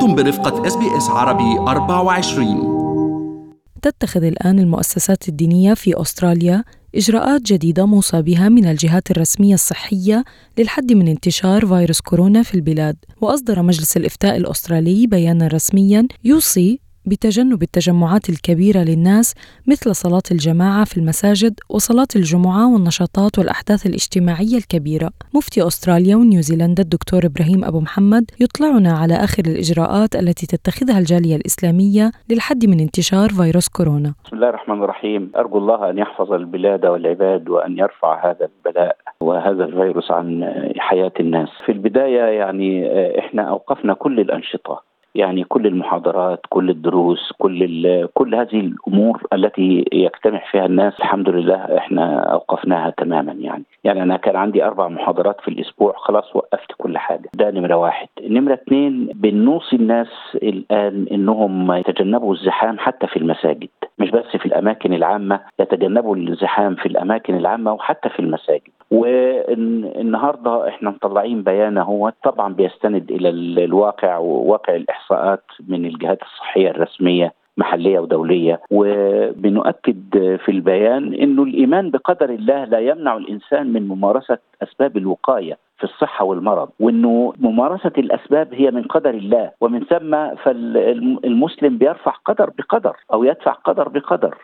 أنتم برفقة SBS عربي 24 تتخذ الآن المؤسسات الدينية في أستراليا إجراءات جديدة موصى بها من الجهات الرسمية الصحية للحد من انتشار فيروس كورونا في البلاد. وأصدر مجلس الإفتاء الأسترالي بيانا رسميا يوصي بتجنب التجمعات الكبيرة للناس مثل صلاة الجماعة في المساجد وصلاة الجمعة والنشاطات والأحداث الاجتماعية الكبيرة. مفتي أستراليا ونيوزيلندا الدكتور إبراهيم أبو محمد يطلعنا على آخر الإجراءات التي تتخذها الجالية الإسلامية للحد من انتشار فيروس كورونا. بسم الله الرحمن الرحيم. أرجو الله أن يحفظ البلاد والعباد وأن يرفع هذا البلاء وهذا الفيروس عن حياة الناس. في البداية يعني إحنا أوقفنا كل الأنشطة. يعني كل المحاضرات كل الدروس كل كل هذه الأمور التي يجتمع فيها الناس الحمد لله إحنا أوقفناها تماما يعني. يعني أنا كان عندي أربع محاضرات في الأسبوع خلاص وقفت كل حاجة. ده نمرة واحد. نمرة اثنين بنوصي الناس الآن إنهم يتجنبوا الزحام حتى في المساجد. مش بس في الأماكن العامة يتجنبوا الزحام في الأماكن العامة وحتى في المساجد. والنهارده إحنا مطلعين بيان هو طبعا بيستند إلى الواقع وواقع الإحصاءات من الجهات الصحية الرسمية محلية ودولية. وبنؤكد في البيان إنه الإيمان بقدر الله لا يمنع الإنسان من ممارسة أسباب الوقاية. في الصحة والمرض وأنه ممارسة الأسباب هي من قدر الله ومن ثم فالمسلم بيرفع قدر بقدر أو يدفع قدر بقدر.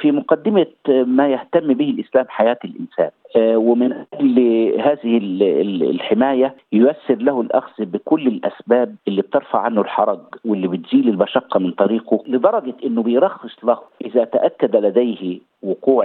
في مقدمة ما يهتم به الإسلام حياة الإنسان ومن أجل هذه الحماية ييسر له الأخذ بكل الأسباب اللي بترفع عنه الحرج واللي بتزيل المشقة من طريقه لدرجة أنه بيرخص له إذا تأكد لديه وقوع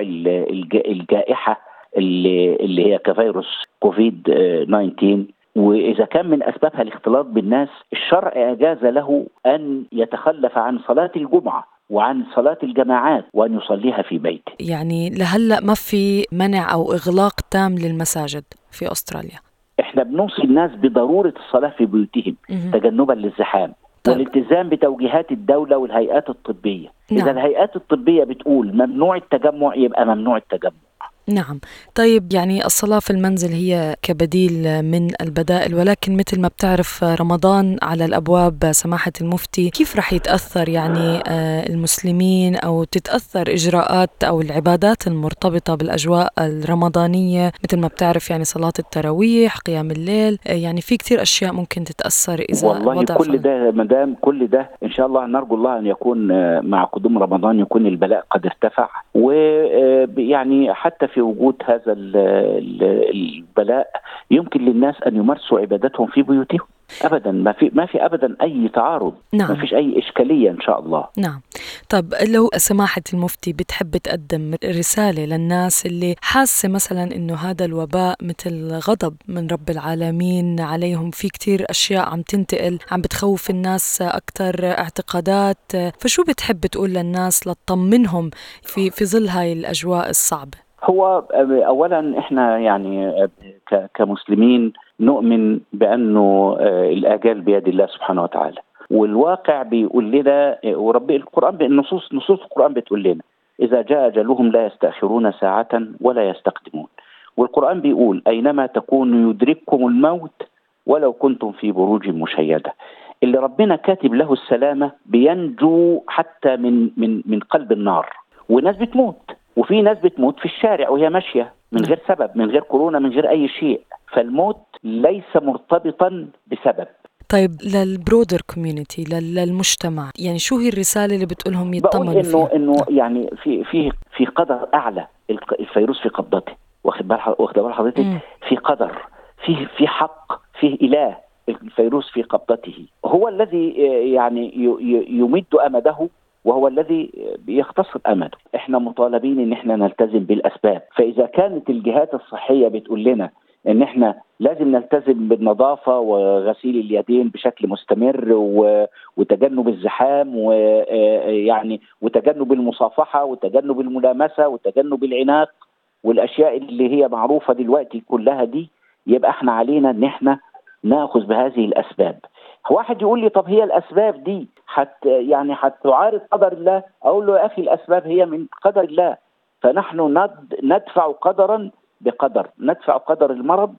الجائحة اللي اللي هي كفيروس كوفيد 19 وإذا كان من أسبابها الاختلاط بالناس الشرع أجاز له أن يتخلف عن صلاة الجمعة وعن صلاة الجماعات وأن يصليها في بيته. يعني لهلأ ما في منع أو إغلاق تام للمساجد في أستراليا. إحنا بنوصي الناس بضرورة الصلاة في بيوتهم تجنبا للزحام طيب. والالتزام بتوجيهات الدولة والهيئات الطبية. نعم. إذا الهيئات الطبية بتقول ممنوع التجمع يبقى ممنوع التجمع. نعم. طيب يعني الصلاة في المنزل هي كبديل من البدائل ولكن مثل ما بتعرف رمضان على الأبواب سماحة المفتي كيف رح يتأثر يعني المسلمين أو تتأثر إجراءات أو العبادات المرتبطة بالأجواء الرمضانية؟ مثل ما بتعرف يعني صلاة التراويح قيام الليل يعني في كثير أشياء ممكن تتأثر إذا والله وضع كل ده مدام كل ده إن شاء الله نرجو الله أن يكون مع قدوم رمضان يكون البلاء قد ارتفع ويعني حتى في وجود هذا البلاء يمكن للناس أن يمارسوا عبادتهم في بيوتهم. ابدا. ما في ما في ابدا أي تعارض. نعم. ما فيش أي إشكالية إن شاء الله. نعم. طب لو سماحة المفتي بتحب تقدم رسالة للناس اللي حاسة مثلا إنه هذا الوباء مثل غضب من رب العالمين عليهم في كتير أشياء عم تنتقل عم بتخوف الناس أكثر اعتقادات فشو بتحب تقول للناس لتطمنهم في في ظل هاي الأجواء الصعبة؟ هو اولا إحنا يعني كمسلمين نؤمن بأنه الآجال بيد الله سبحانه وتعالى. والواقع بيقول لنا وربي القرآن النصوص نصوص القرآن بتقول لنا إذا جاء أجلهم لا يستأخرون ساعة ولا يستقدمون. والقرآن بيقول أينما تكونوا يدرككم الموت ولو كنتم في بروج مشيدة. اللي ربنا كاتب له السلامة بينجو حتى من من من قلب النار. وناس بتموت. وفي ناس بتموت في الشارع وهي ماشية من غير سبب من غير كورونا من غير أي شيء. فالموت ليس مرتبطا بسبب. طيب لل broader community للمجتمع يعني شو هي الرسالة اللي بتقولهم يطمنوا انه إنه يعني في في في قدر أعلى الفيروس في قبضته. واخد بال واخد بال حضرتك؟ في قدر. في في حق في إله الفيروس في قبضته. هو الذي يعني يمد أمده وهو الذي بيختصر أمده إحنا مطالبين إن إحنا نلتزم بالأسباب فإذا كانت الجهات الصحية بتقول لنا إن إحنا لازم نلتزم بالنظافة وغسيل اليدين بشكل مستمر. وتجنب الزحام ويعني وتجنب المصافحة وتجنب الملامسة وتجنب العناق والأشياء اللي هي معروفة دلوقتي كلها دي يبقى إحنا علينا إن إحنا نأخذ بهذه الأسباب واحد يقول لي طب هي الأسباب دي حت يعني هتعارض قدر الله. أقول له يا أخي الأسباب هي من قدر الله. فنحن ند ندفع قدرا بقدر. ندفع قدر المرض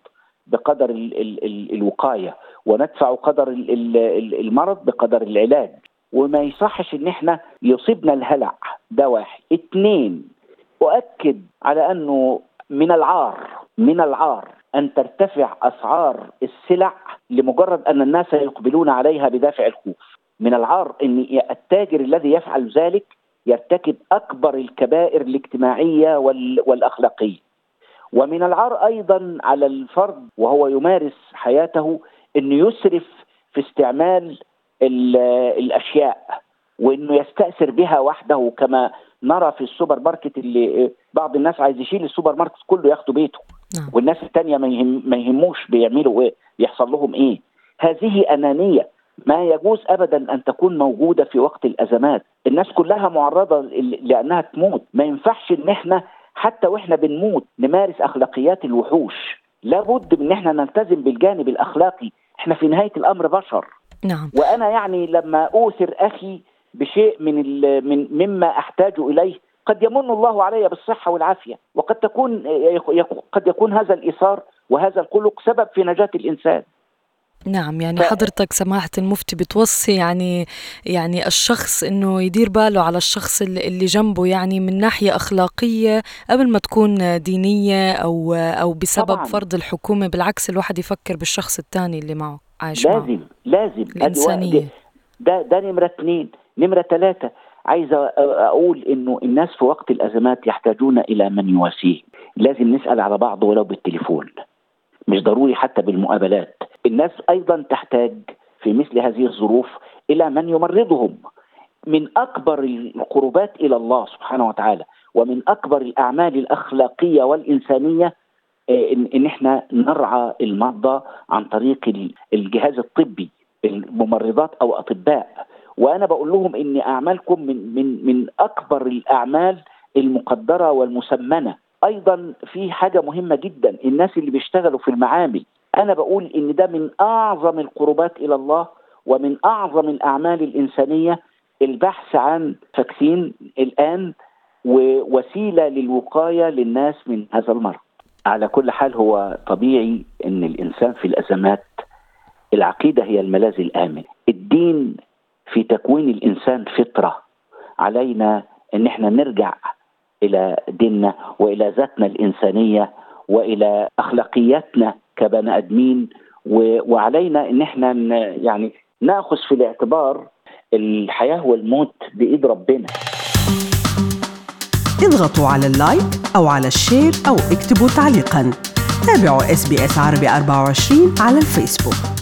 بقدر ال ال ال الوقاية. وندفع قدر المرض بقدر العلاج. وما يصحش إن إحنا يصيبنا الهلع. ده واحد. اثنين أؤكد على أنه من العار من العار أن ترتفع أسعار السلع لمجرد أن الناس يقبلون عليها بدافع الخوف. من العار إن التاجر الذي يفعل ذلك يرتكب أكبر الكبائر الاجتماعية والأخلاقية. ومن العار أيضا على الفرد وهو يمارس حياته إنه يسرف في استعمال الأشياء وإنه يستأثر بها وحده كما نرى في السوبر ماركت اللي بعض الناس عايز يشيل السوبر ماركت كله ياخده بيته. نعم. والناس الثانية ما, يهم ما يهموش بيعملوا إيه يحصل لهم إيه. هذه أنانية. ما يجوز ابدا أن تكون موجودة في وقت الأزمات. الناس كلها معرضة لأنها تموت. ما ينفعش إن إحنا حتى وإحنا بنموت نمارس أخلاقيات الوحوش. لابد من إن إحنا نلتزم بالجانب الأخلاقي. إحنا في نهاية الأمر بشر. نعم. وأنا يعني لما أوثر أخي بشيء من من مما أحتاج إليه قد يمن الله علي بالصحة والعافية. وقد تكون قد يكون هذا الإيثار وهذا الخلق سبب في نجاة الإنسان. نعم يعني حضرتك سماحة المفتي بتوصي يعني يعني الشخص إنه يدير باله على الشخص اللي جنبه يعني من ناحية أخلاقية قبل ما تكون دينية أو أو بسبب طبعاً. فرض الحكومة بالعكس الواحد يفكر بالشخص الثاني اللي معه عايش لازم معه. لازم الإنسانية. ده ده نمرة اثنين نمرة ثلاثة عايز أقول إنه الناس في وقت الأزمات يحتاجون إلى من يواسيه. لازم نسأل على بعض ولو بالتليفون. مش ضروري حتى بالمقابلات. الناس أيضا تحتاج في مثل هذه الظروف إلى من يمرضهم. من أكبر القربات إلى الله سبحانه وتعالى ومن أكبر الأعمال الأخلاقية والإنسانية آه، إن إحنا نرعى المرضى عن طريق الجهاز الطبي الممرضات أو أطباء. وأنا بقول لهم إن أعمالكم من من من أكبر الأعمال المقدرة والمسمنة. أيضا في حاجة مهمة جدا الناس اللي بيشتغلوا في المعامل أنا بقول إن ده من أعظم القربات إلى الله ومن أعظم الأعمال الإنسانية البحث عن فاكسين الآن ووسيلة للوقاية للناس من هذا المرض. على كل حال هو طبيعي إن الإنسان في الأزمات العقيدة هي الملاذ الآمن، الدين في تكوين الإنسان فطرة علينا إن إحنا نرجع إلى ديننا وإلى ذاتنا الإنسانية وإلى أخلاقياتنا كبني أدمين وعلينا إن إحنا يعني نأخذ في الاعتبار الحياة والموت بإيد ربنا. اضغطوا على ال like أو على ال share أو اكتبوا تعليقا. تابعوا SBS عربي 24 على الفيسبوك.